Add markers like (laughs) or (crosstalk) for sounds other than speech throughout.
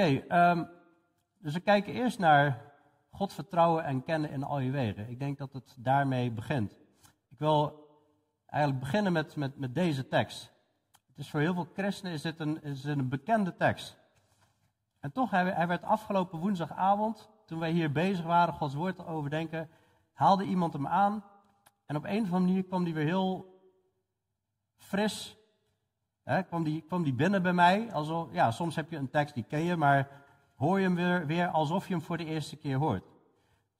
Ehm, dus we kijken eerst naar God vertrouwen en kennen in al je wegen. Ik denk dat het daarmee begint. Ik wil eigenlijk beginnen met, met, met deze tekst. Het is voor heel veel christenen is dit een, is een bekende tekst. En toch, hij, hij werd afgelopen woensdagavond, toen wij hier bezig waren Gods woord te overdenken, haalde iemand hem aan. En op een of andere manier kwam die weer heel fris. Hè, kwam, die, kwam die binnen bij mij. Alsof, ja, soms heb je een tekst die ken je, maar hoor je hem weer, weer alsof je hem voor de eerste keer hoort.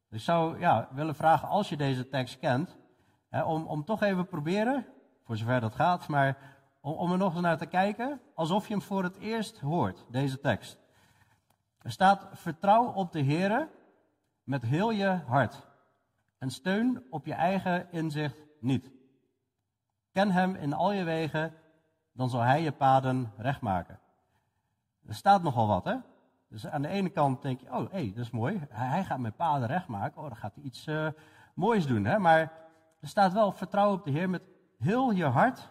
Dus ik zou ja, willen vragen, als je deze tekst kent, om, om toch even proberen, voor zover dat gaat, maar om, om er nog eens naar te kijken, alsof je hem voor het eerst hoort, deze tekst. Er staat, vertrouw op de Heer met heel je hart en steun op je eigen inzicht niet. Ken hem in al je wegen, dan zal hij je paden recht maken. Er staat nogal wat, hè? Dus aan de ene kant denk je, oh, hé, hey, dat is mooi. Hij gaat mijn paden recht maken. Oh, dan gaat hij iets uh, moois doen, hè? Maar er staat wel, vertrouw op de Heer met heel je hart.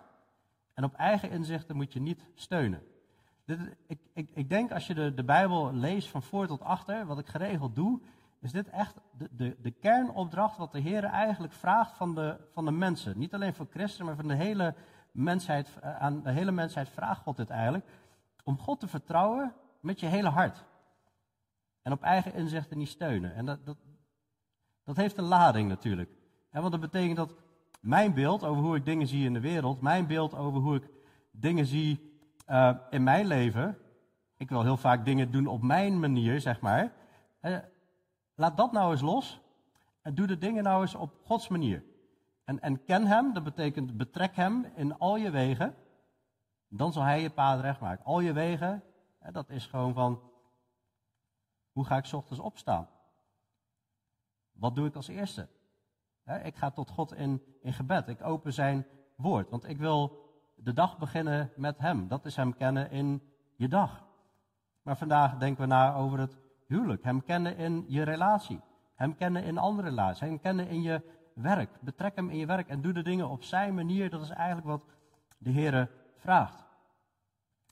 En op eigen inzichten moet je niet steunen. Dit, ik, ik, ik, denk als je de, de Bijbel leest van voor tot achter, wat ik geregeld doe, is dit echt de, de, de kernopdracht wat de Heer eigenlijk vraagt van de, van de mensen. Niet alleen voor christenen, maar van de hele mensheid, eh, aan de hele mensheid vraagt God dit eigenlijk. Om God te vertrouwen met je hele hart. En op eigen inzichten niet steunen. En dat, dat, dat heeft een lading natuurlijk. want dat betekent dat mijn beeld over hoe ik dingen zie in de wereld, mijn beeld over hoe ik dingen zie uh, in mijn leven. Ik wil heel vaak dingen doen op mijn manier, zeg maar. Laat dat nou eens los. En doe de dingen nou eens op Gods manier. En, en ken Hem, dat betekent betrek Hem in al je wegen. Dan zal Hij je paad recht maken. Al je wegen, dat is gewoon van, hoe ga ik ochtends opstaan? Wat doe ik als eerste? Ik ga tot God in, in gebed. Ik open zijn woord. Want ik wil de dag beginnen met Hem. Dat is Hem kennen in je dag. Maar vandaag denken we na over het huwelijk. Hem kennen in je relatie. Hem kennen in andere relaties. Hem kennen in je werk. Betrek Hem in je werk en doe de dingen op Zijn manier. Dat is eigenlijk wat de Heer vraagt.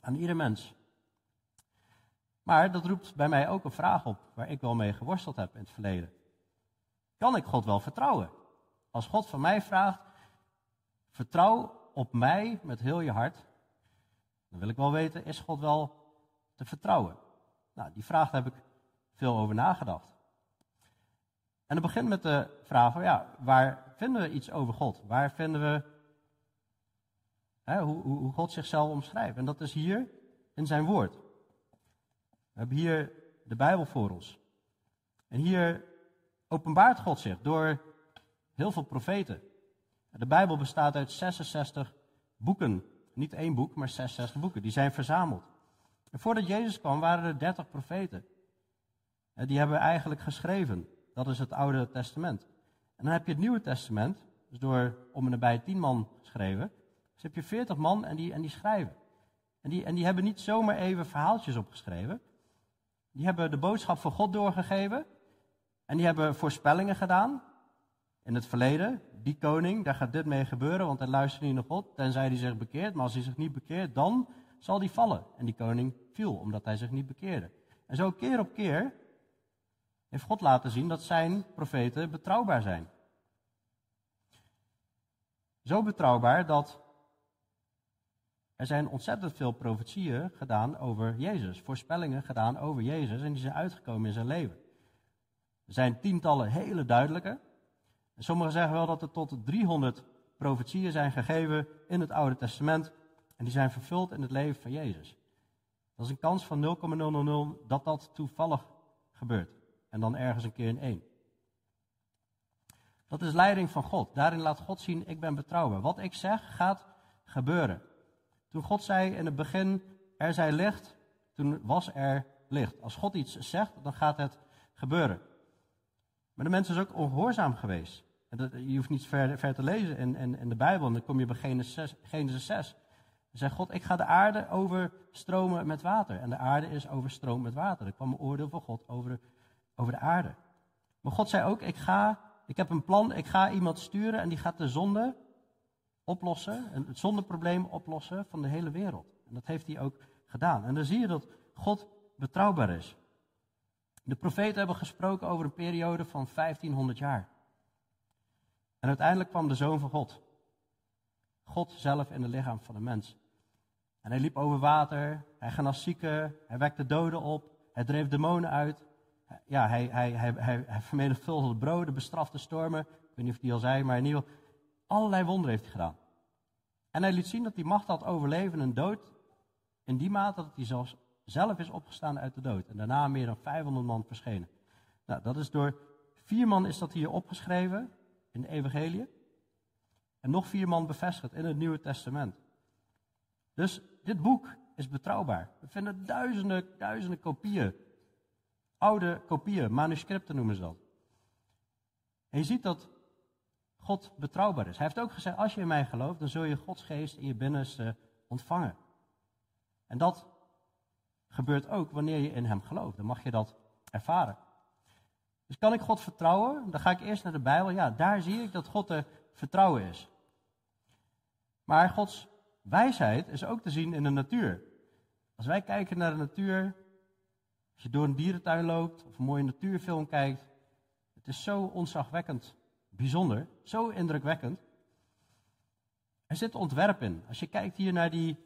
Aan ieder mens. Maar dat roept bij mij ook een vraag op waar ik wel mee geworsteld heb in het verleden. Kan ik God wel vertrouwen? Als God van mij vraagt, vertrouw op mij met heel je hart, dan wil ik wel weten, is God wel te vertrouwen? Nou, die vraag heb ik veel over nagedacht. En het begint met de vraag van, ja, waar vinden we iets over God? Waar vinden we hè, hoe, hoe God zichzelf omschrijft? En dat is hier in zijn woord. We hebben hier de Bijbel voor ons. En hier openbaart God zich door heel veel profeten. De Bijbel bestaat uit 66 boeken. Niet één boek, maar 66 boeken. Die zijn verzameld. En voordat Jezus kwam waren er 30 profeten. Die hebben eigenlijk geschreven. Dat is het Oude Testament. En dan heb je het Nieuwe Testament. Dus door om en nabij 10 man geschreven. Dus heb je 40 man en die, en die schrijven. En die, en die hebben niet zomaar even verhaaltjes opgeschreven. Die hebben de boodschap van God doorgegeven. En die hebben voorspellingen gedaan. In het verleden, die koning, daar gaat dit mee gebeuren, want hij luistert niet naar God, tenzij hij zich bekeert. Maar als hij zich niet bekeert, dan zal hij vallen. En die koning viel, omdat hij zich niet bekeerde. En zo keer op keer heeft God laten zien dat zijn profeten betrouwbaar zijn. Zo betrouwbaar dat er zijn ontzettend veel profetieën gedaan over Jezus, voorspellingen gedaan over Jezus en die zijn uitgekomen in zijn leven. Er zijn tientallen hele duidelijke. En sommigen zeggen wel dat er tot 300 profetieën zijn gegeven in het Oude Testament en die zijn vervuld in het leven van Jezus. Dat is een kans van 0,000 dat dat toevallig gebeurt. En dan ergens een keer in één. Dat is leiding van God. Daarin laat God zien, ik ben betrouwbaar. Wat ik zeg gaat gebeuren. Toen God zei in het begin, er zij licht, toen was er licht. Als God iets zegt, dan gaat het gebeuren. Maar de mens is ook ongehoorzaam geweest. je hoeft niet ver, ver te lezen in, in, de Bijbel, dan kom je bij Genesis 6. Genesis 6. Dan zegt God, ik ga de aarde overstromen met water. En de aarde is overstroomd met water. Er kwam een oordeel van God over de, over de aarde. Maar God zei ook, ik, ga, ik heb een plan, ik ga iemand sturen en die gaat de zonde oplossen, en het zondeprobleem oplossen van de hele wereld. En dat heeft hij ook gedaan. En dan zie je dat God betrouwbaar is. De profeten hebben gesproken over een periode van 1500 jaar. En uiteindelijk kwam de Zoon van God. God zelf in het lichaam van de mens. En hij liep over water, hij genas zieken, hij wekte doden op, hij dreef demonen uit. Ja, hij, hij, hij, hij, hij vermenigvuldigde broden, bestrafte stormen. Ik weet niet of hij al zei, maar in ieder geval, allerlei wonderen heeft hij gedaan. En hij liet zien dat hij macht had over leven en dood. In die mate dat hij zelfs zelf is opgestaan uit de dood. En daarna meer dan 500 man verschenen. Nou, dat is door vier man is dat hier opgeschreven in de evangelie. En nog vier man bevestigd in het Nieuwe Testament. Dus dit boek is betrouwbaar. We vinden duizenden, duizenden kopieën. Oude kopieën, manuscripten noemen ze dat. En je ziet dat God betrouwbaar is. Hij heeft ook gezegd, als je in mij gelooft, dan zul je Gods geest in je binnenste ontvangen. En dat gebeurt ook wanneer je in Hem gelooft. Dan mag je dat ervaren. Dus kan ik God vertrouwen? Dan ga ik eerst naar de Bijbel. Ja, daar zie ik dat God te vertrouwen is. Maar Gods wijsheid is ook te zien in de natuur. Als wij kijken naar de natuur, als je door een dierentuin loopt of een mooie natuurfilm kijkt, het is zo onzagwekkend bijzonder, zo indrukwekkend. Er zit ontwerp in. Als je kijkt hier naar die,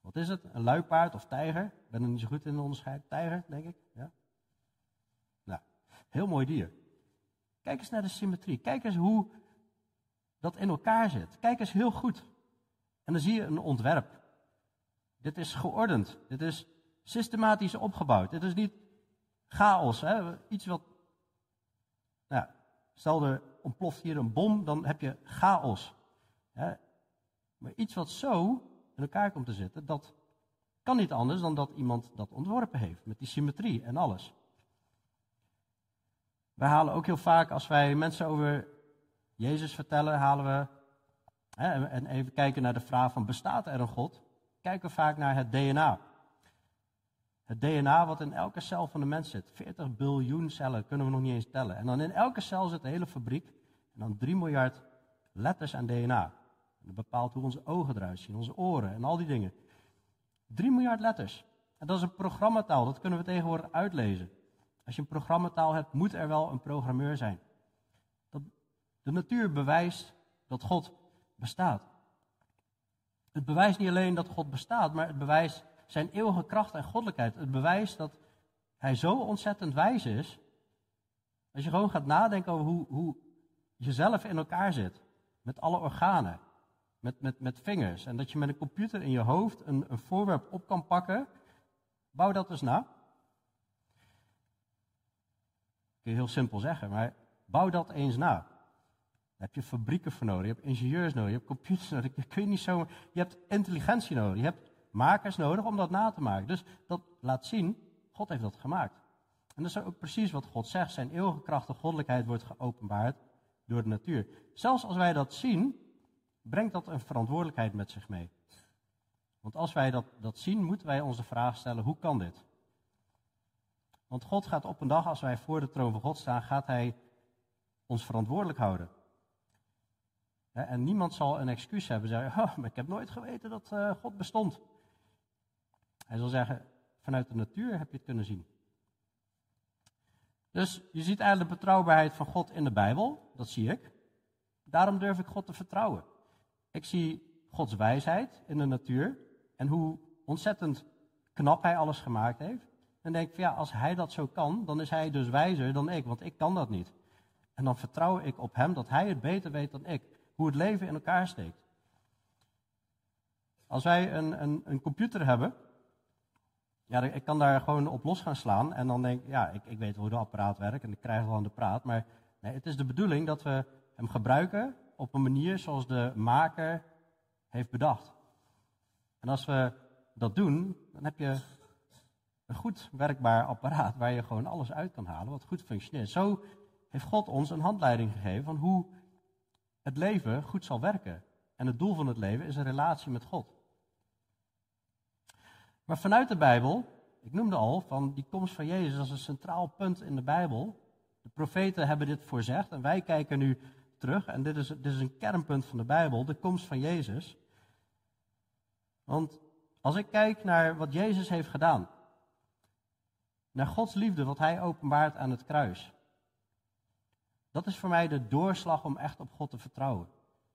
wat is het, een luipaard of tijger? Ik ben er niet zo goed in de onderscheid. Tijger, denk ik. Ja? Nou, heel mooi dier. Kijk eens naar de symmetrie. Kijk eens hoe dat in elkaar zit. Kijk eens heel goed. En dan zie je een ontwerp. Dit is geordend. Dit is systematisch opgebouwd. Dit is niet chaos. Hè? Iets wat. Nou, stel er ontploft hier een bom, dan heb je chaos. Hè? Maar iets wat zo in elkaar komt te zitten, dat kan niet anders dan dat iemand dat ontworpen heeft. Met die symmetrie en alles. Wij halen ook heel vaak, als wij mensen over Jezus vertellen, halen we en even kijken naar de vraag van bestaat er een God? Kijken we vaak naar het DNA. Het DNA wat in elke cel van de mens zit. 40 biljoen cellen kunnen we nog niet eens tellen. En dan in elke cel zit de hele fabriek. En dan 3 miljard letters aan DNA. En dat bepaalt hoe onze ogen eruit zien, onze oren en al die dingen. 3 miljard letters. En dat is een programmataal, dat kunnen we tegenwoordig uitlezen. Als je een programmataal hebt, moet er wel een programmeur zijn. Dat, de natuur bewijst dat God bestaat. Het bewijst niet alleen dat God bestaat, maar het bewijst zijn eeuwige kracht en goddelijkheid. Het bewijst dat hij zo ontzettend wijs is. Als je gewoon gaat nadenken over hoe, hoe jezelf in elkaar zit, met alle organen, met, met, met vingers, en dat je met een computer in je hoofd een, een voorwerp op kan pakken, bouw dat eens na. Kun je heel simpel zeggen, maar bouw dat eens na heb je fabrieken voor nodig, je hebt ingenieurs nodig, je hebt computers nodig. Je, kun niet zo, je hebt intelligentie nodig, je hebt makers nodig om dat na te maken. Dus dat laat zien, God heeft dat gemaakt. En dat is ook precies wat God zegt. Zijn eeuwige kracht en goddelijkheid wordt geopenbaard door de natuur. Zelfs als wij dat zien, brengt dat een verantwoordelijkheid met zich mee. Want als wij dat, dat zien, moeten wij onze vraag stellen, hoe kan dit? Want God gaat op een dag, als wij voor de troon van God staan, gaat Hij ons verantwoordelijk houden. En niemand zal een excuus hebben. Zeggen, oh, maar ik heb nooit geweten dat uh, God bestond. Hij zal zeggen, vanuit de natuur heb je het kunnen zien. Dus je ziet eigenlijk de betrouwbaarheid van God in de Bijbel. Dat zie ik. Daarom durf ik God te vertrouwen. Ik zie Gods wijsheid in de natuur. En hoe ontzettend knap hij alles gemaakt heeft. En denk ja, als hij dat zo kan, dan is hij dus wijzer dan ik, want ik kan dat niet. En dan vertrouw ik op hem dat hij het beter weet dan ik hoe het leven in elkaar steekt. Als wij een, een, een computer hebben, ja, ik kan daar gewoon op los gaan slaan en dan denk ik, ja, ik, ik weet hoe de apparaat werkt en ik krijg gewoon de praat. Maar nee, het is de bedoeling dat we hem gebruiken op een manier zoals de maker heeft bedacht. En als we dat doen, dan heb je een goed werkbaar apparaat waar je gewoon alles uit kan halen wat goed functioneert. Zo heeft God ons een handleiding gegeven van hoe het leven goed zal werken. En het doel van het leven is een relatie met God. Maar vanuit de Bijbel, ik noemde al van die komst van Jezus als een centraal punt in de Bijbel. De profeten hebben dit voorzegd en wij kijken nu terug. En dit is, dit is een kernpunt van de Bijbel, de komst van Jezus. Want als ik kijk naar wat Jezus heeft gedaan. naar Gods liefde, wat Hij openbaart aan het kruis. Dat is voor mij de doorslag om echt op God te vertrouwen.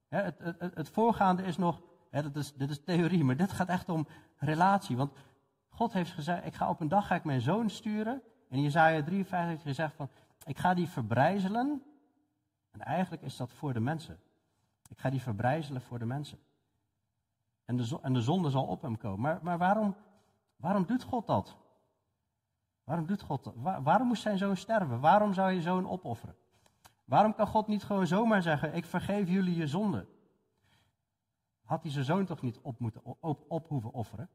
het, het, het, voorgaande is nog, dat is, is theorie, maar dit gaat echt om relatie. Want God heeft gezegd, ik ga op een dag ga ik mijn zoon sturen. En Jezaja 53 heeft gezegd van, ik ga die verbrijzelen. En eigenlijk is dat voor de mensen. Ik ga die verbrijzelen voor de mensen. En de, en de zonde zal op hem komen. Maar, maar waarom, waarom doet God dat? Waarom doet God dat? waarom moest zijn zoon sterven? Waarom zou je zoon opofferen? Waarom kan God niet gewoon zomaar zeggen: Ik vergeef jullie je zonde? Had hij zijn zoon toch niet op, moeten, op, hoeven offeren?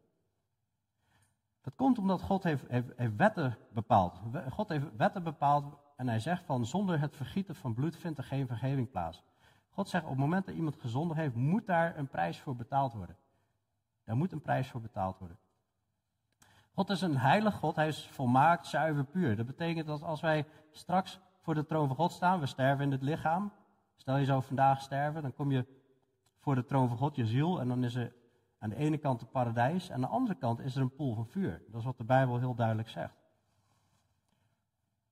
Dat komt omdat God heeft, wetten bepaald. God heeft wetten bepaald en hij zegt van zonder het vergieten van bloed vindt er geen vergeving plaats. God zegt op het moment dat iemand gezondig heeft, moet daar een prijs voor betaald worden. Daar moet een prijs voor betaald worden. God is een heilig God, hij is volmaakt, zuiver, puur. Dat betekent dat als wij straks voor de troon van God staan, we sterven in het lichaam. Stel je zou vandaag sterven, dan kom je voor de troon van God, je ziel, en dan is er aan de ene kant het paradijs, aan de andere kant is er een poel van vuur. Dat is wat de Bijbel heel duidelijk zegt.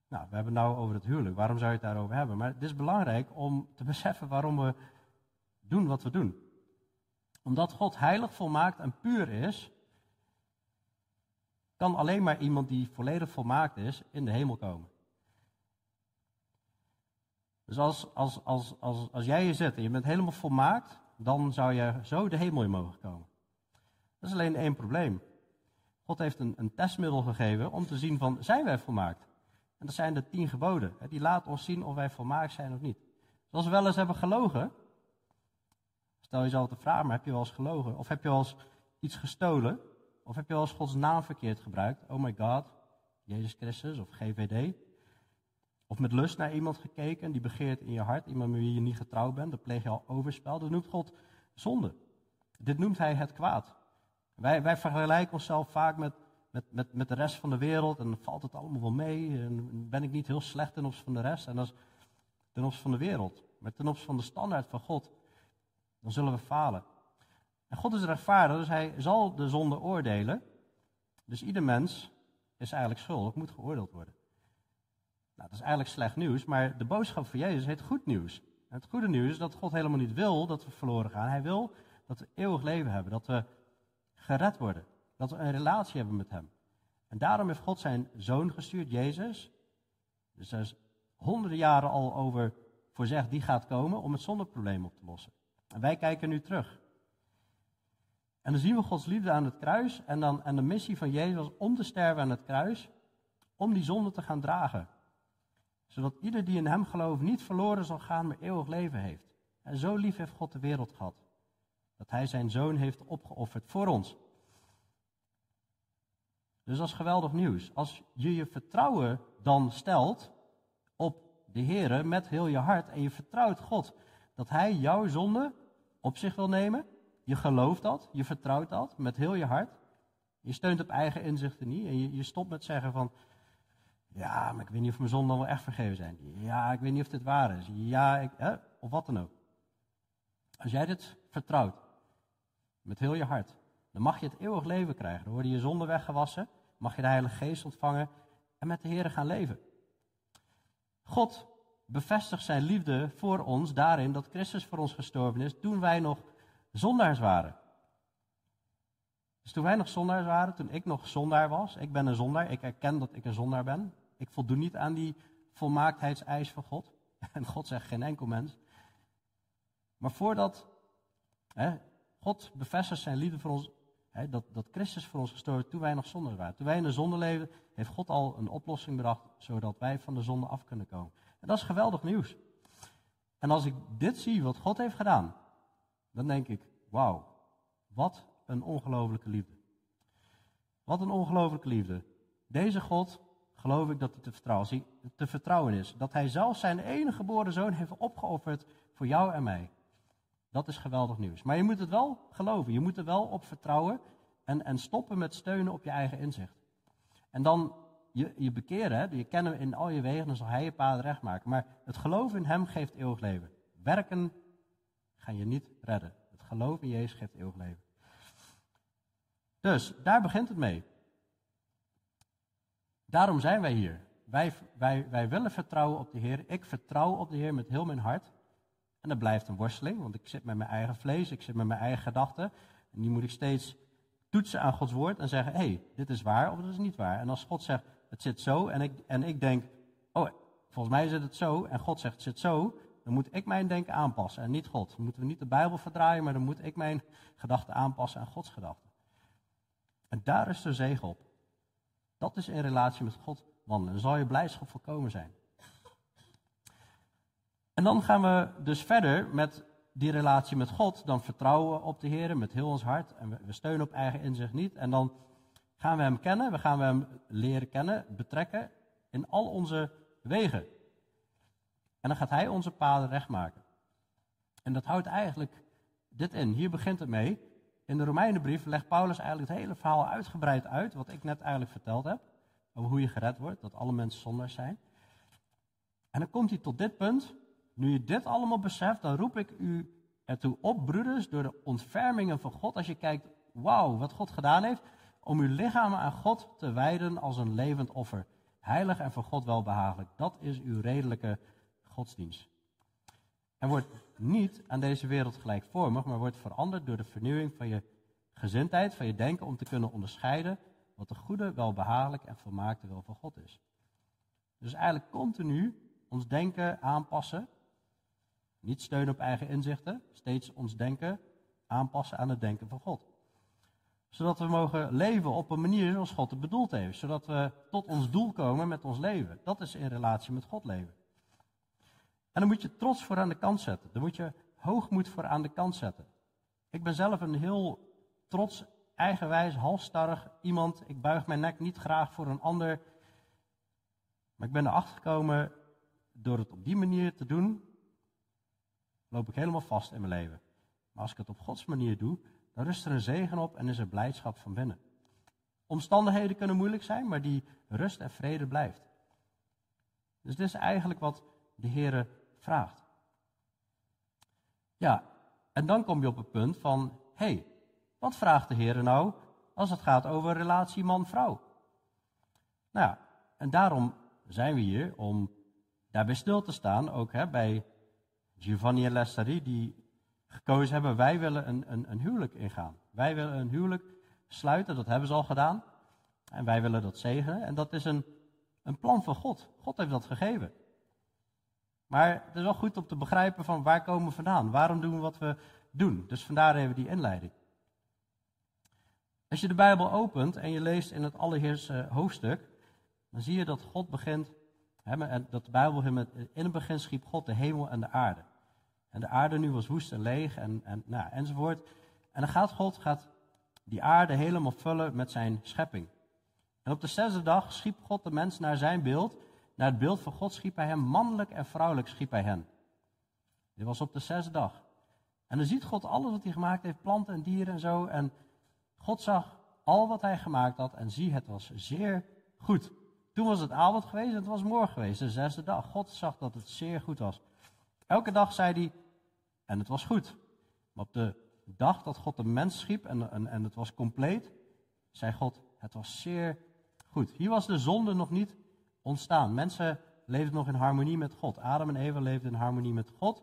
Nou, we hebben het nou over het huwelijk. Waarom zou je het daarover hebben? Maar het is belangrijk om te (laughs) beseffen waarom we doen wat we doen. Omdat God heilig, volmaakt en puur is, kan alleen maar iemand die volledig volmaakt is in de hemel komen. Dus als, als, als, als, als jij je zet en je bent helemaal volmaakt, dan zou je zo de hemel in mogen komen. Dat is alleen één probleem. God heeft een, een testmiddel gegeven om te zien van, zijn wij volmaakt? En dat zijn de tien geboden. Die laten ons zien of wij volmaakt zijn of niet. Zoals we wel eens hebben gelogen. Stel jezelf de vraag, maar heb je wel eens gelogen? Of heb je wel eens iets gestolen? Of heb je wel eens Gods naam verkeerd gebruikt? Oh my God, Jezus Christus of GVD. Of met lust naar iemand gekeken die begeert in je hart, iemand met wie je niet getrouwd bent, dan pleeg je al overspel. Dat noemt God zonde. Dit noemt hij het kwaad. Wij, wij vergelijken onszelf vaak met, met, met, met de rest van de wereld en dan valt het allemaal wel mee. En ben ik niet heel slecht ten opzichte van de rest en dat is ten opzichte van de wereld. Maar ten opzichte van de standaard van God, dan zullen we falen. En God is rechtvaardig, dus hij zal de zonde oordelen. Dus ieder mens is eigenlijk schuldig, moet geoordeeld worden. Nou, dat is eigenlijk slecht nieuws, maar de boodschap van Jezus heet goed nieuws. En het goede nieuws is dat God helemaal niet wil dat we verloren gaan. Hij wil dat we eeuwig leven hebben, dat we gered worden, dat we een relatie hebben met Hem. En daarom heeft God zijn zoon gestuurd, Jezus. Dus er is honderden jaren al over voorzegd, die gaat komen om het zondeprobleem op te lossen. En wij kijken nu terug. En dan zien we Gods liefde aan het kruis en, dan, en de missie van Jezus om te sterven aan het kruis, om die zonde te gaan dragen. Zodat ieder die in hem gelooft niet verloren zal gaan, maar eeuwig leven heeft. En zo lief heeft God de wereld gehad, dat hij zijn zoon heeft opgeofferd voor ons. Dus dat is geweldig nieuws. Als je je vertrouwen dan stelt op de Heer met heel je hart en je vertrouwt God dat Hij jouw zonde op zich wil nemen, je gelooft dat, je vertrouwt dat met heel je hart. Je steunt op eigen inzichten niet en je, je stopt met zeggen van, ja, maar ik weet niet of mijn zonden wel echt vergeven zijn. Ja, ik weet niet of dit waar is. Ja, ik, hè, of wat dan ook. Als jij dit vertrouwt, met heel je hart, dan mag je het eeuwig leven krijgen. Dan worden je zonden weggewassen, mag je de Heilige Geest ontvangen en met de Heer gaan leven. God bevestigt zijn liefde voor ons daarin dat Christus voor ons gestorven is toen wij nog zondaars waren. Dus toen wij nog zondaars waren, toen ik nog zondaar was, ik ben een zondaar, ik erken dat ik een zondaar ben. Ik voldoen niet aan die volmaaktheidseis van God. (laughs) En God zegt geen enkel mens. Maar voordat hè, God bevestigt zijn liefde voor ons, hè, dat, dat Christus voor ons gestorven toen wij nog zondaar waren. Toen wij in de zonde leven, heeft God al een oplossing bedacht, zodat wij van de zonde af kunnen komen. En dat is geweldig nieuws. En als ik dit zie, wat God heeft gedaan, dan denk ik, wauw, wat een ongelofelijke liefde. Wat een ongelofelijke liefde. Deze God, geloof ik dat hij te vertrouwen, te vertrouwen is. Dat hij zelf zijn enige geboren zoon heeft opgeofferd voor jou en mij. Dat is geweldig nieuws. Maar je moet het wel geloven. Je moet er wel op vertrouwen en, en stoppen met steunen op je eigen inzicht. En dan je, je bekeren, hè, je kennen in al je wegen, dan zal hij je paden recht maken. Maar het geloof in hem geeft eeuwig leven. Werken ga je niet redden. Het geloof in Jezus geeft eeuwig leven. Dus daar begint het mee. Daarom zijn wij hier. Wij, wij, wij willen vertrouwen op de Heer. Ik vertrouw op de Heer met heel mijn hart. En dat blijft een worsteling, want ik zit met mijn eigen vlees, ik zit met mijn eigen gedachten. En die moet ik steeds toetsen aan Gods woord en zeggen: hé, hey, dit is waar of dit is niet waar. En als God zegt: het zit zo, en ik, en ik denk: oh, volgens mij zit het zo, en God zegt: het zit zo, dan moet ik mijn denken aanpassen en niet God. Dan moeten we niet de Bijbel verdraaien, maar dan moet ik mijn gedachten aanpassen aan Gods gedachten. En daar is de zegen op. Dat is in relatie met God wandelen. Dan zal je blijdschap volkomen zijn. En dan gaan we dus verder met die relatie met God. Dan vertrouwen we op de Heer met heel ons hart. En we steunen op eigen inzicht niet. En dan gaan we Hem kennen. We gaan Hem leren kennen, betrekken in al onze wegen. En dan gaat Hij onze paden recht maken. En dat houdt eigenlijk dit in. Hier begint het mee. In de Romeinenbrief legt Paulus eigenlijk het hele verhaal uitgebreid uit. Wat ik net eigenlijk verteld heb. Over hoe je gered wordt. Dat alle mensen zondaars zijn. En dan komt hij tot dit punt. Nu je dit allemaal beseft, dan roep ik u ertoe op, broeders, door de ontfermingen van God. Als je kijkt, wauw, wat God gedaan heeft. Om uw lichamen aan God te wijden als een levend offer. Heilig en voor God welbehagelijk. Dat is uw redelijke godsdienst. En wordt niet aan deze wereld gelijkvormig, maar wordt veranderd door de vernieuwing van je gezindheid, van je denken, om te kunnen onderscheiden wat de goede, welbehagelijk en volmaakte wil van God is. Dus eigenlijk continu ons denken aanpassen niet steunen op eigen inzichten, steeds ons denken aanpassen aan het denken van God. Zodat we mogen leven op een manier zoals God het bedoeld heeft. Zodat we tot ons doel komen met ons leven. Dat is in relatie met God leven. En dan moet je trots voor aan de kant zetten. Dan moet je hoogmoed voor aan de kant zetten. Ik ben zelf een heel trots, eigenwijs, halstarrig iemand. Ik buig mijn nek niet graag voor een ander. Maar ik ben erachter gekomen door het op die manier te doen, loop ik helemaal vast in mijn leven. Maar als ik het op Gods manier doe, dan rust er een zegen op en is er blijdschap van binnen. Omstandigheden kunnen moeilijk zijn, maar die rust en vrede blijft. Dus dit is eigenlijk wat de Heer vraagt. Ja, en dan kom je op het punt van, hé, hey, wat vraagt de Heer nou als het gaat over relatie man-vrouw? Nou en daarom zijn we hier om daarbij stil te staan, ook hè, bij Giovanni en Lestari, die gekozen hebben, wij willen een, een, een huwelijk ingaan. Wij willen een huwelijk sluiten, dat hebben ze al gedaan. En wij willen dat zegenen. En dat is een, een plan van God. God heeft dat gegeven. Maar het is wel goed om te begrijpen van waar komen we vandaan? Waarom doen we wat we doen? Dus vandaar even die inleiding. Als je de Bijbel opent en je leest in het allereerste hoofdstuk, dan zie je dat God begint, dat de Bijbel met, in het begin schiep God de hemel en de aarde. En de aarde nu was woest en leeg en, en, nou, enzovoort. En dan gaat God gaat die aarde helemaal vullen met zijn schepping. En op de zesde dag schiep God de mens naar zijn beeld. Naar het beeld van God schiep hij hem mannelijk en vrouwelijk schiep hij hen. Dit was op de zesde dag. En dan ziet God alles wat hij gemaakt heeft, planten en dieren en zo. En God zag al wat hij gemaakt had en zie, het was zeer goed. Toen was het avond geweest en het was morgen geweest, de zesde dag. God zag dat het zeer goed was. Elke dag zei hij, en het was goed. Maar op de dag dat God de mens schiep en, en, en het was compleet, zei God, het was zeer goed. Hier was de zonde nog niet ontstaan. Mensen leefden nog in harmonie met God. Adam en Eva leefden in harmonie met God.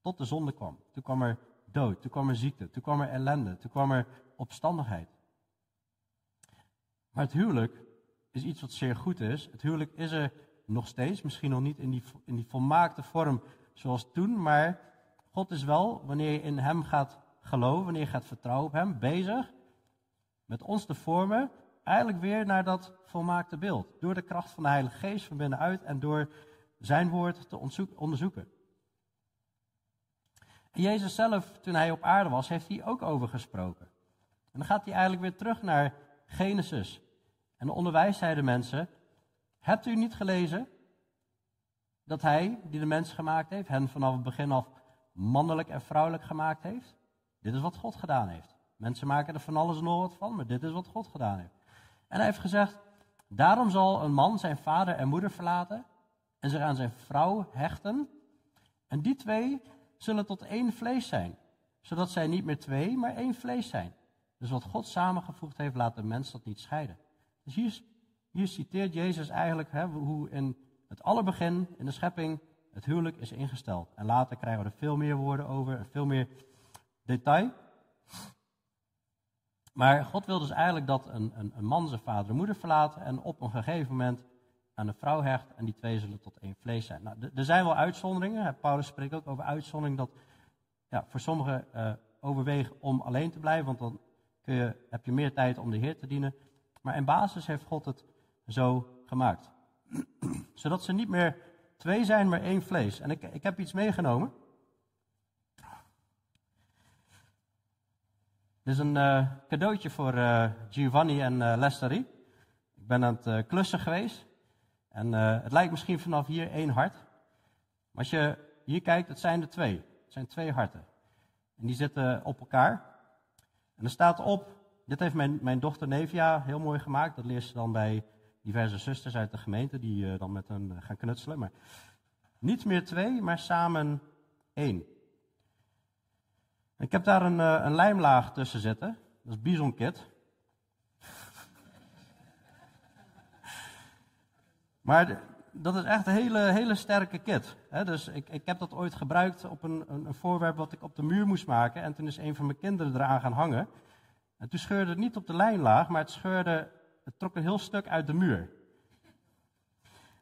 Tot de zonde kwam. Toen kwam er dood, toen kwam er ziekte, toen kwam er ellende, toen kwam er opstandigheid. Maar het huwelijk is iets wat zeer goed is. Het huwelijk is er nog steeds, misschien nog niet in die, in die volmaakte vorm zoals toen, maar God is wel, wanneer je in Hem gaat geloven, wanneer je gaat vertrouwen op Hem, bezig met ons te vormen, eigenlijk weer naar dat volmaakte beeld. Door de kracht van de Heilige Geest van binnenuit en door Zijn woord te onderzoeken. En Jezus zelf, toen Hij op aarde was, heeft hij ook over gesproken. En dan gaat hij eigenlijk weer terug naar Genesis. En dan onderwijst hij de mensen, hebt u niet gelezen dat hij, die de mens gemaakt heeft, hen vanaf het begin af mannelijk en vrouwelijk gemaakt heeft? Dit is wat God gedaan heeft. Mensen maken er van alles en nog wat van, maar dit is wat God gedaan heeft. En hij heeft gezegd, daarom zal een man zijn vader en moeder verlaten en zich aan zijn vrouw hechten. En die twee zullen tot één vlees zijn, zodat zij niet meer twee, maar één vlees zijn. Dus wat God samengevoegd heeft, laat de mens dat niet scheiden. Dus hier, citeert Jezus eigenlijk hè, hoe in het allerbegin, in de schepping, het huwelijk is ingesteld. En later krijgen we er veel meer woorden over, veel meer detail. Maar God wil dus eigenlijk dat een, een, een man zijn vader en moeder verlaat en op een gegeven moment aan een vrouw hecht en die twee zullen tot één vlees zijn. Nou, er zijn wel uitzonderingen. Paulus spreekt ook over uitzondering dat ja, voor sommigen uh, overwegen om alleen te blijven, want dan kun je, heb je meer tijd om de Heer te dienen. Maar in basis heeft God het zo gemaakt. (clears throat) Zodat ze niet meer twee zijn, maar één vlees. En ik, ik heb iets meegenomen. Dit is een uh, cadeautje voor uh, Giovanni en uh. Ik ben aan het klussen geweest. En het lijkt misschien vanaf hier één hart. Maar als je hier kijkt, het zijn er twee. Het zijn twee harten. En die zitten op elkaar. En er staat op, dit heeft mijn, mijn dochter Nevia heel mooi gemaakt. Dat leert ze dan bij diverse zusters uit de gemeente die dan met hen gaan knutselen. Maar niet meer twee, maar samen één. Ik heb daar een, eh, een lijmlaag tussen zitten. Dat is bisonkit. (laughs) maar dat is echt een hele, hele sterke kit. dus ik, ik heb dat ooit gebruikt op een, een, voorwerp wat ik op de muur moest maken. En toen is een van mijn kinderen eraan gaan hangen. En toen scheurde het niet op de lijnlaag, maar het scheurde, het trok een heel stuk uit de muur.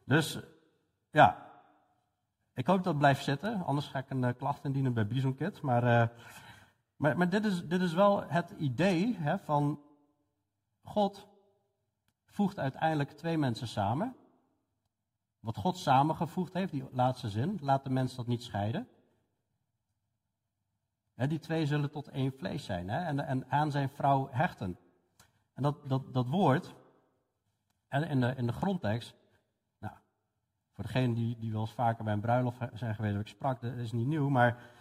Dus ja, ik hoop dat het blijft zitten. Anders ga ik een uh, klacht indienen bij Bisonkit. Maar uh, maar, maar dit, is, dit is wel het idee hè, van God voegt uiteindelijk twee mensen samen. Wat God samengevoegd heeft, die laatste zin, laat de mens dat niet scheiden. Hè, die twee zullen tot één vlees zijn hè, en, en aan zijn vrouw hechten. En dat, dat, dat woord, in de, in de grondtekst, nou, voor degenen die, die wel eens vaker bij een bruiloft zijn geweest, ik sprak, dat is niet nieuw, maar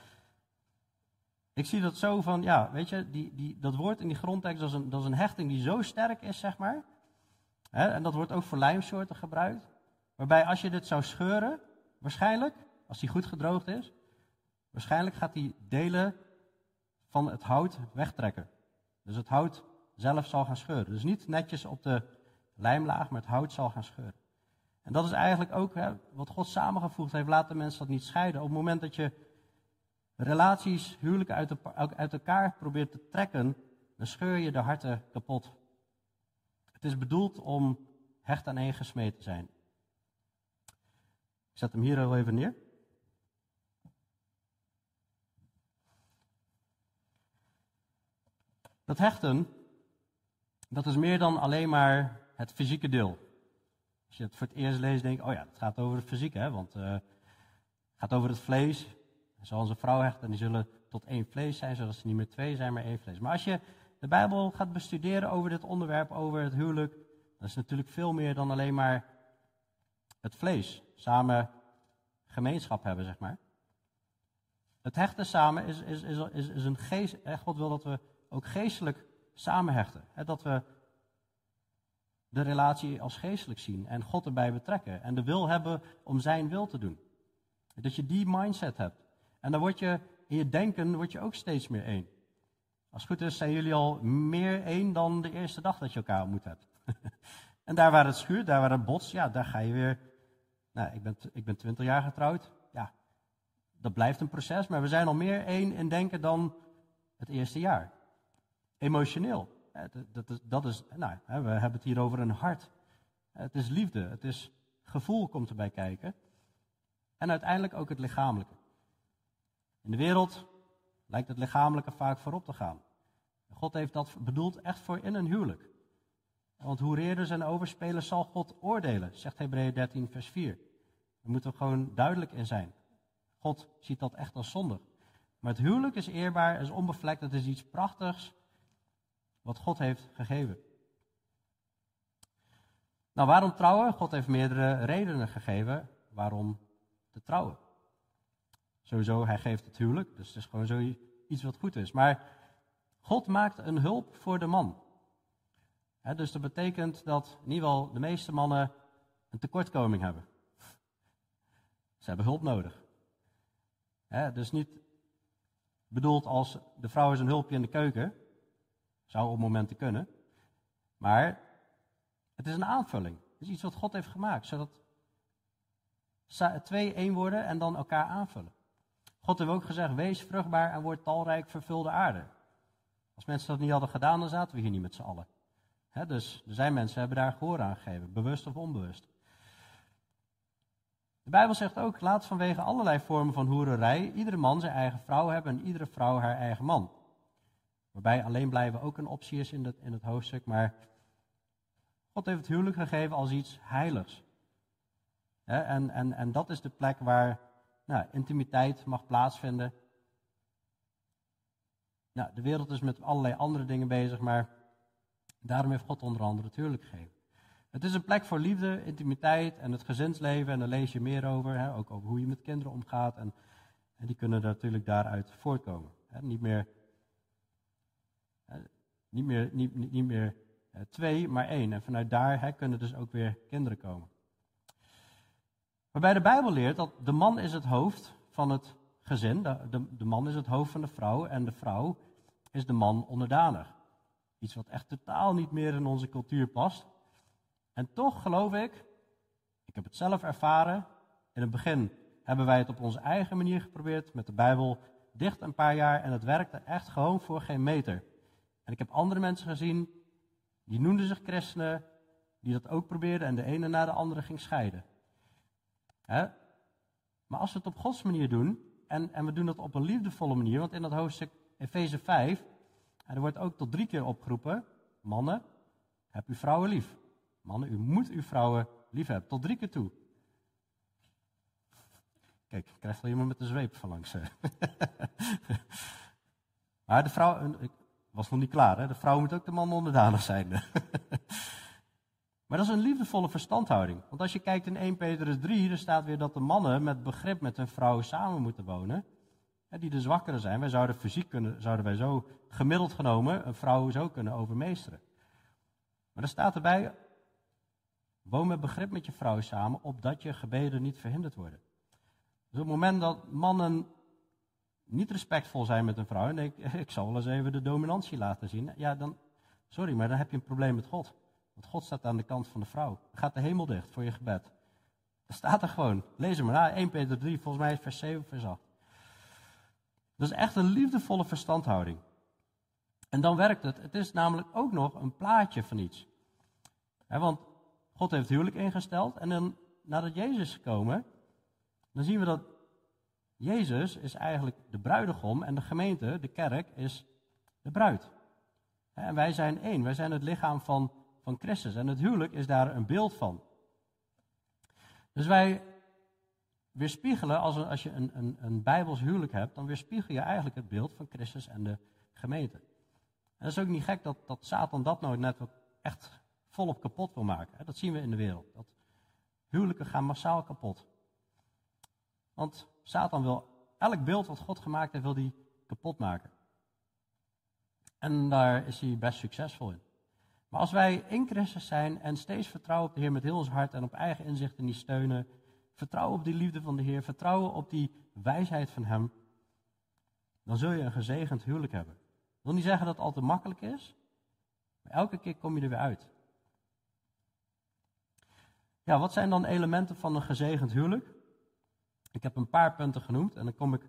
ik zie dat zo van, ja, weet je, die, die, dat woord in die grondtekst, dat is, een, is een hechting die zo sterk is, zeg maar. Hè, en dat wordt ook voor lijmsoorten gebruikt. Waarbij als je dit zou scheuren, waarschijnlijk, als die goed gedroogd is, waarschijnlijk gaat die delen van het hout wegtrekken. Dus het hout zelf zal gaan scheuren. Dus niet netjes op de lijmlaag, maar het hout zal gaan scheuren. En dat is eigenlijk ook hè, wat God samengevoegd heeft. Laat de mensen dat niet scheiden. Op het moment dat je relaties, huwelijken uit, uit elkaar probeert te trekken, dan scheur je de harten kapot. Het is bedoeld om hecht aan één gesmeed te zijn. Ik zet hem hier al even neer. Dat hechten, dat is meer dan alleen maar het fysieke deel. Als je het voor het eerst leest, denk je, oh ja, het gaat over het fysieke, hè? want het gaat over het vlees, Zoals een vrouw hecht en die zullen tot één vlees zijn, zodat ze niet meer twee zijn, maar één vlees. Maar als je de Bijbel gaat bestuderen over dit onderwerp, over het huwelijk, dan is natuurlijk veel meer dan alleen maar het vlees. Samen gemeenschap hebben, zeg maar. Het hechten samen is, is, is, is, is een geest. God wil dat we ook geestelijk samen hechten. Dat we de relatie als geestelijk zien en God erbij betrekken. En de wil hebben om zijn wil te doen. Dat je die mindset hebt. En dan word je in je denken word je ook steeds meer één. Als het goed is, zijn jullie al meer één dan de eerste dag dat je elkaar ontmoet hebt. (laughs) en daar waar het schuurt, daar waar het bots, ja, daar ga je weer. Nou, ik ben, ik ben 20 jaar getrouwd. Ja, dat blijft een proces, maar we zijn al meer één in denken dan het eerste jaar. Emotioneel. Dat is, dat is nou, we hebben het hier over een hart. Het is liefde, het is gevoel komt erbij kijken. En uiteindelijk ook het lichamelijke. In de wereld lijkt het lichamelijke vaak voorop te gaan. God heeft dat bedoeld echt voor in een huwelijk. Want hoe reerders en overspelers zal God oordelen, zegt Hebreeën 13, vers 4. Daar moeten we gewoon duidelijk in zijn. God ziet dat echt als zondig. Maar het huwelijk is eerbaar, is onbevlekt, het is iets prachtigs wat God heeft gegeven. Nou, waarom trouwen? God heeft meerdere redenen gegeven waarom te trouwen. Sowieso, hij geeft het huwelijk, dus het is gewoon zo iets wat goed is. Maar God maakt een hulp voor de man. dus dat betekent dat in ieder geval de meeste mannen een tekortkoming hebben. Ze hebben hulp nodig. He, dus niet bedoeld als de vrouw is een hulpje in de keuken. Zou op momenten kunnen. Maar Het is een aanvulling. Het is iets wat God heeft gemaakt, zodat twee één worden en dan elkaar aanvullen. God heeft ook gezegd, wees vruchtbaar en word talrijk, vervul de aarde. Als mensen dat niet hadden gedaan, dan zaten we hier niet met z'n allen. dus er zijn mensen die hebben daar gehoor aan gegeven, bewust of onbewust. De Bijbel zegt ook, laat vanwege allerlei vormen van hoererij iedere man zijn eigen vrouw hebben en iedere vrouw haar eigen man. Waarbij alleen blijven ook een optie is in het, in het hoofdstuk, maar God heeft het huwelijk gegeven als iets heiligs. en, en, en dat is de plek waar nou, intimiteit mag plaatsvinden. Nou, de wereld is met allerlei andere dingen bezig, maar daarom heeft God onder andere het huwelijk gegeven. Het is een plek voor liefde, intimiteit en het gezinsleven. En daar lees je meer over. Hè, ook over hoe je met kinderen omgaat. En, die kunnen natuurlijk daaruit voortkomen. Hè, niet meer, niet meer, niet, niet, meer eh, twee, maar één. En vanuit daar kunnen dus ook weer kinderen komen. Waarbij de Bijbel leert dat de man is het hoofd van het gezin. De, de, de man is het hoofd van de vrouw. En de vrouw is de man onderdanig. Iets wat echt totaal niet meer in onze cultuur past. En toch geloof ik, ik heb het zelf ervaren, in het begin hebben wij het op onze eigen manier geprobeerd met de Bijbel dicht een paar jaar en het werkte echt gewoon voor geen meter. En ik heb andere mensen gezien, die noemden zich christenen, die dat ook probeerden en de ene na de andere ging scheiden. Maar als we het op Gods manier doen, en, en we doen het op een liefdevolle manier, want in dat hoofdstuk Efeze 5, en er wordt ook tot drie keer opgeroepen, mannen, heb uw vrouwen lief. Mannen, u moet uw vrouwen lief hebben, tot drie keer toe. Kijk, ik krijg wel iemand met de zweep van langs. (laughs) maar de vrouw, ik was nog niet klaar, hè? de vrouw moet ook de man onderdanig zijn. (laughs) maar dat is een liefdevolle verstandhouding. Want als je kijkt in 1 Petrus 3, er staat weer dat de mannen met begrip met hun vrouw samen moeten wonen. Die de zwakkere zijn. Wij zouden fysiek kunnen, zouden wij zo gemiddeld genomen een vrouw zo kunnen overmeesteren. Maar er staat erbij, Woon met begrip met je vrouw samen, opdat je gebeden niet verhinderd worden. Dus op het moment dat mannen niet respectvol zijn met een vrouw en denken, (laughs) ik zal wel eens even de dominantie laten zien, ja dan, sorry, maar dan heb je een probleem met God. Want God staat aan de kant van de vrouw. Gaat de hemel dicht voor je gebed. Dat staat er gewoon. Lees hem maar na, 1 Peter 3, volgens mij vers 7, vers 8. Dat is echt een liefdevolle verstandhouding. En dan werkt het. Het is namelijk ook nog een plaatje van iets. want God heeft huwelijk ingesteld. En dan, nadat Jezus is gekomen, dan zien we dat Jezus is eigenlijk de bruidegom en de gemeente, de kerk, is de bruid. En wij zijn één, wij zijn het lichaam van, van Christus. En het huwelijk is daar een beeld van. Dus wij weerspiegelen, als, als je een, een, een Bijbels huwelijk hebt, dan weerspiegel je eigenlijk het beeld van Christus en de gemeente. En dat is ook niet gek dat, dat Satan dat nooit net echt volop kapot wil maken. Dat zien we in de wereld. Dat huwelijken gaan massaal kapot. Want Satan wil elk beeld wat God gemaakt heeft, wil hij kapot maken. En daar is hij best succesvol in. Maar als wij in Christus zijn en steeds vertrouwen op de Heer met heel ons hart en op eigen inzichten niet steunen, vertrouwen op die liefde van de Heer, vertrouwen op die wijsheid van Hem, dan zul je een gezegend huwelijk hebben. Ik wil niet zeggen dat het altijd makkelijk is, maar elke keer kom je er weer uit. Ja, wat zijn dan elementen van een gezegend huwelijk? Ik heb een paar punten genoemd en dan kom ik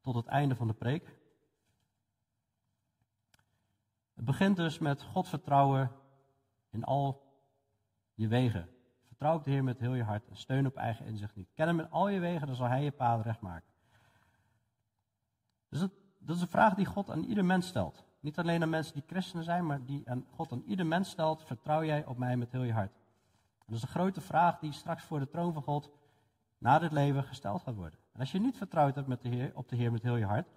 tot het einde van de preek. Het begint dus met God vertrouwen in al je wegen. Vertrouw op de Heer met heel je hart en steun op eigen inzicht niet. Ken hem in al je wegen, dan zal hij je paden recht maken. Dus dat, is een vraag die God aan ieder mens stelt. Niet alleen aan mensen die christenen zijn, maar die aan God aan ieder mens stelt. Vertrouw jij op mij met heel je hart? dat is een grote vraag die straks voor de troon van God na dit leven gesteld gaat worden. En als je niet vertrouwd hebt met de Heer, op de Heer met heel je hart.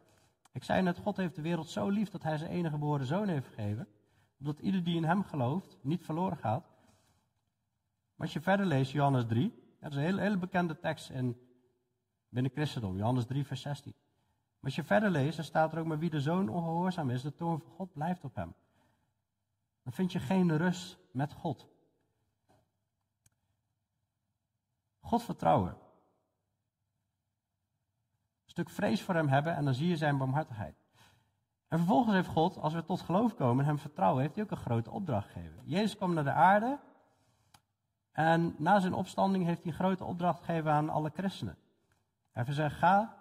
Ik zei net, God heeft de wereld zo lief dat hij zijn enige geboren zoon heeft gegeven. Opdat ieder die in hem gelooft niet verloren gaat. Maar als je verder leest, Johannes 3. Dat is een hele, hele bekende tekst in, binnen christendom. Johannes 3 vers 16. Maar als je verder leest, dan staat er ook maar wie de zoon ongehoorzaam is, de toorn van God blijft op hem. Dan vind je geen rust met God. God vertrouwen. Stuk vrees voor hem hebben en dan zie je zijn barmhartigheid. En vervolgens heeft God, als we tot geloof komen en hem vertrouwen, heeft hij ook een grote opdracht gegeven. Jezus kwam naar de aarde En na zijn opstanding heeft hij een grote opdracht gegeven aan alle christenen. Hij heeft gezegd, ga,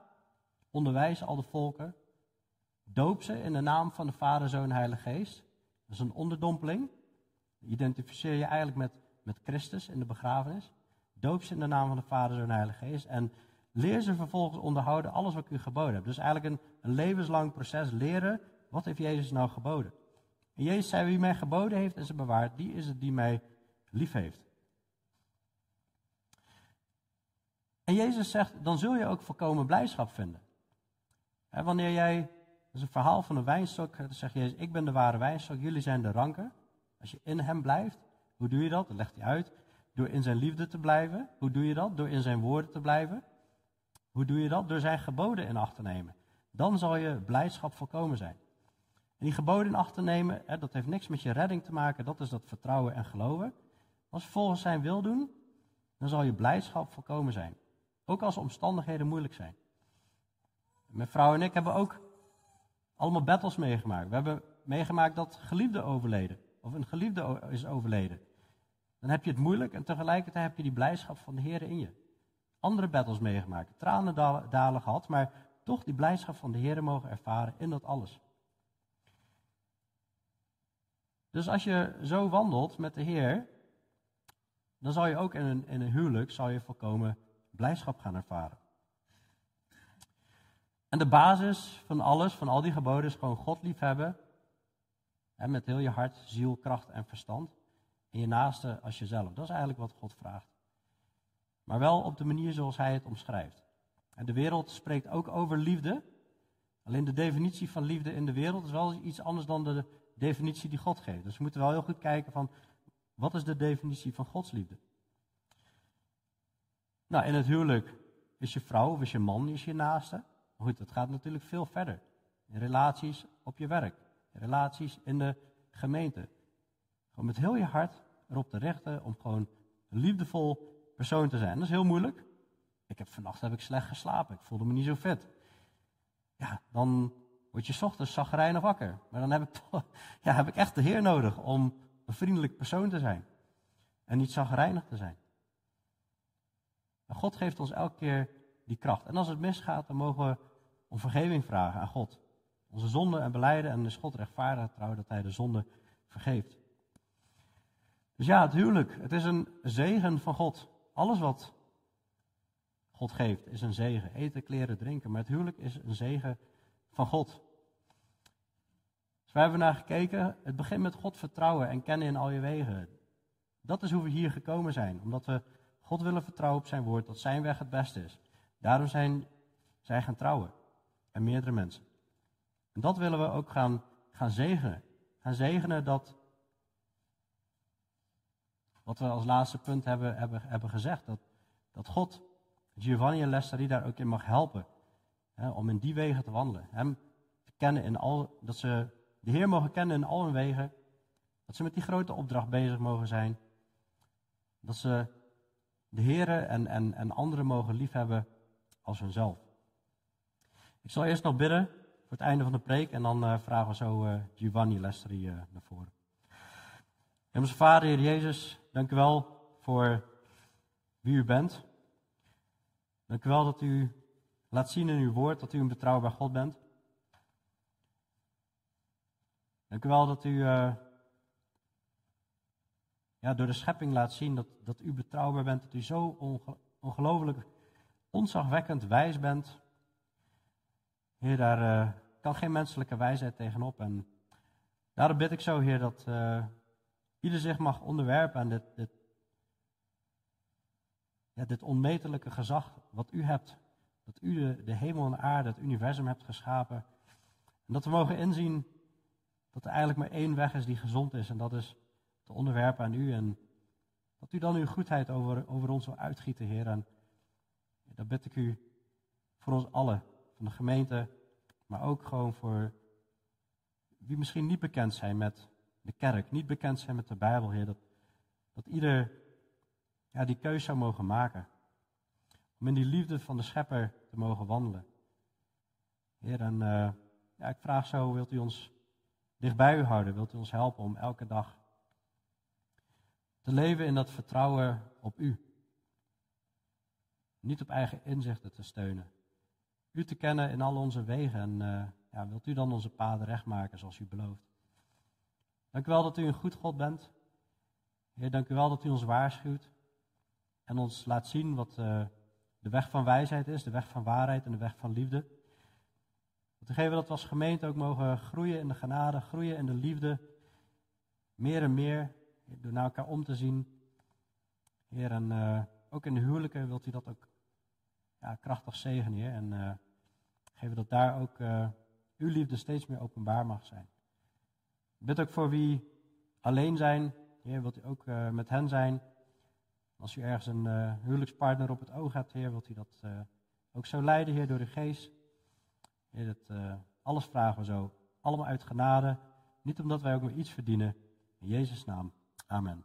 onderwijs al de volken, doop ze in de naam van de Vader, Zoon Heilige Geest. Dat is een onderdompeling. Identificeer je eigenlijk met, met Christus in de begrafenis. Doop ze in de naam van de Vader, Zoon Heilige Geest. En leer ze vervolgens onderhouden alles wat ik u geboden heb. Dus eigenlijk een, een levenslang proces leren, wat heeft Jezus nou geboden? En Jezus zei, wie mij geboden heeft en ze bewaart, die is het die mij lief heeft. En Jezus zegt, dan zul je ook volkomen blijdschap vinden. wanneer jij, dat is een verhaal van een wijnstok, dan zegt Jezus, ik ben de ware wijnstok, jullie zijn de ranken. Als je in hem blijft, hoe doe je dat? Dat legt hij uit. Door in zijn liefde te blijven. Hoe doe je dat? Door in zijn woorden te blijven. Hoe doe je dat? Door zijn geboden in acht te nemen. Dan zal je blijdschap volkomen zijn. En die geboden in acht te nemen, hè, dat heeft niks met je redding te maken, dat is dat vertrouwen en geloven. Als je volgens zijn wil doen, dan zal je blijdschap volkomen zijn. Ook als omstandigheden moeilijk zijn. Mijn vrouw en ik hebben ook allemaal battles meegemaakt. We hebben meegemaakt dat geliefde overleden, of een geliefde is overleden. Dan heb je het moeilijk en tegelijkertijd heb je die blijdschap van de Heer in je. Andere battles meegemaakt, tranen dalen gehad, maar toch die blijdschap van de Heer mogen ervaren in dat alles. Dus als je zo wandelt met de Heer, dan zal je ook in een, in een huwelijk zal je volkomen blijdschap gaan ervaren. En de basis van alles, van al die geboden, is gewoon God liefhebben. Hè, met heel je hart, ziel, kracht en verstand. En je naaste als jezelf. Dat is eigenlijk wat God vraagt. Maar wel op de manier zoals hij het omschrijft. En de wereld spreekt ook over liefde. Alleen de definitie van liefde in de wereld is wel iets anders dan de definitie die God geeft. Dus we moeten wel heel goed kijken van, wat is de definitie van Gods liefde? Nou, in het huwelijk is je vrouw of is je man is je naaste. Maar goed, dat gaat natuurlijk veel verder. In relaties op je werk, relaties in de gemeente. Gewoon met heel je hart erop te richten om gewoon liefdevol persoon te zijn. Dat is heel moeilijk. Ik heb vannacht heb ik slecht geslapen. Ik voelde me niet zo fit. Ja, dan word je ochtends zagrijnig wakker. Maar dan heb ik, (laughs) ja, heb ik echt de Heer nodig om een vriendelijk persoon te zijn. En niet zagrijnig te zijn. God geeft ons elke keer die kracht. En als het misgaat, dan mogen we om vergeving vragen aan God. Onze zonde en beleiden en is God rechtvaardig trouw dat hij de zonde vergeeft. Dus ja, het huwelijk, het is een zegen van God. Alles wat God geeft is een zegen. Eten, kleren, drinken. Maar het huwelijk is een zegen van God. Dus wij hebben naar gekeken. Het begint met God vertrouwen en kennen in al je wegen. Dat is hoe we hier gekomen zijn. Omdat we God willen vertrouwen op zijn woord, dat zijn weg het beste is. Daarom zijn zij gaan trouwen. En meerdere mensen. En dat willen we ook gaan, gaan zegenen. Gaan zegenen dat, wat we als laatste punt hebben, hebben, hebben gezegd, dat, dat God Giovanni en Lester daar ook in mag helpen. Hè, om in die wegen te wandelen. Hem te kennen in al, dat ze de Heer mogen kennen in al hun wegen. Dat ze met die grote opdracht bezig mogen zijn. Dat ze de heren en, en, en anderen mogen liefhebben als hunzelf. Ik zal eerst nog bidden voor het einde van de preek en dan uh, vragen we zo uh, Giovanni Lesteri uh, naar voren. Hemelse Vader, Heer Jezus, dank u wel voor wie u bent. Dank u wel dat u laat zien in uw woord dat u een betrouwbaar God bent. Dank u wel dat u ja, door de schepping laat zien dat, dat u betrouwbaar bent, dat u zo ongelooflijk onzagwekkend wijs bent. Heer, daar uh, kan geen menselijke wijsheid tegenop. En daarom bid ik zo, Heer, dat uh, ieder zich mag onderwerpen aan dit, dit, ja, dit onmetelijke gezag wat u hebt. Dat u de, hemel en aarde, het universum hebt geschapen. En dat we mogen inzien dat er eigenlijk maar één weg is die gezond is. En dat is te onderwerpen aan u. En dat u dan uw goedheid over, over ons wil uitgieten, Heer. En dat bid ik u voor ons allen, van de gemeente, maar ook gewoon voor wie misschien niet bekend zijn met de kerk, niet bekend zijn met de Bijbel, Heer. Dat, dat ieder ja, die keus zou mogen maken. Om in die liefde van de Schepper te mogen wandelen. Heer, en uh, ja, ik vraag zo, wilt u ons dicht bij u houden? Wilt u ons helpen om elke dag Te leven in dat vertrouwen op u. Niet op eigen inzichten te steunen. U te kennen in al onze wegen en uh, ja, wilt u dan onze paden recht maken zoals u belooft. Dank u wel dat u een goed God bent. Heer, dank u wel dat u ons waarschuwt en ons laat zien wat uh, de weg van wijsheid is, de weg van waarheid en de weg van liefde. Dat u geven dat we als gemeente ook mogen groeien in de genade, groeien in de liefde, meer en meer, door naar elkaar om te zien. Heer, en uh, ook in de huwelijken wilt u dat ook ja, krachtig zegenen, Heer. En uh, geven dat daar ook uw liefde steeds meer openbaar mag zijn. Bid ook voor wie alleen zijn, Heer, wilt u ook uh, met hen zijn. Als u ergens een uh, huwelijkspartner op het oog hebt, Heer, wilt u dat uh, ook zo leiden, Heer, door de geest. Heer, dat, alles vragen we zo. Allemaal uit genade. Niet omdat wij ook maar iets verdienen. In Jezus' naam. Amen.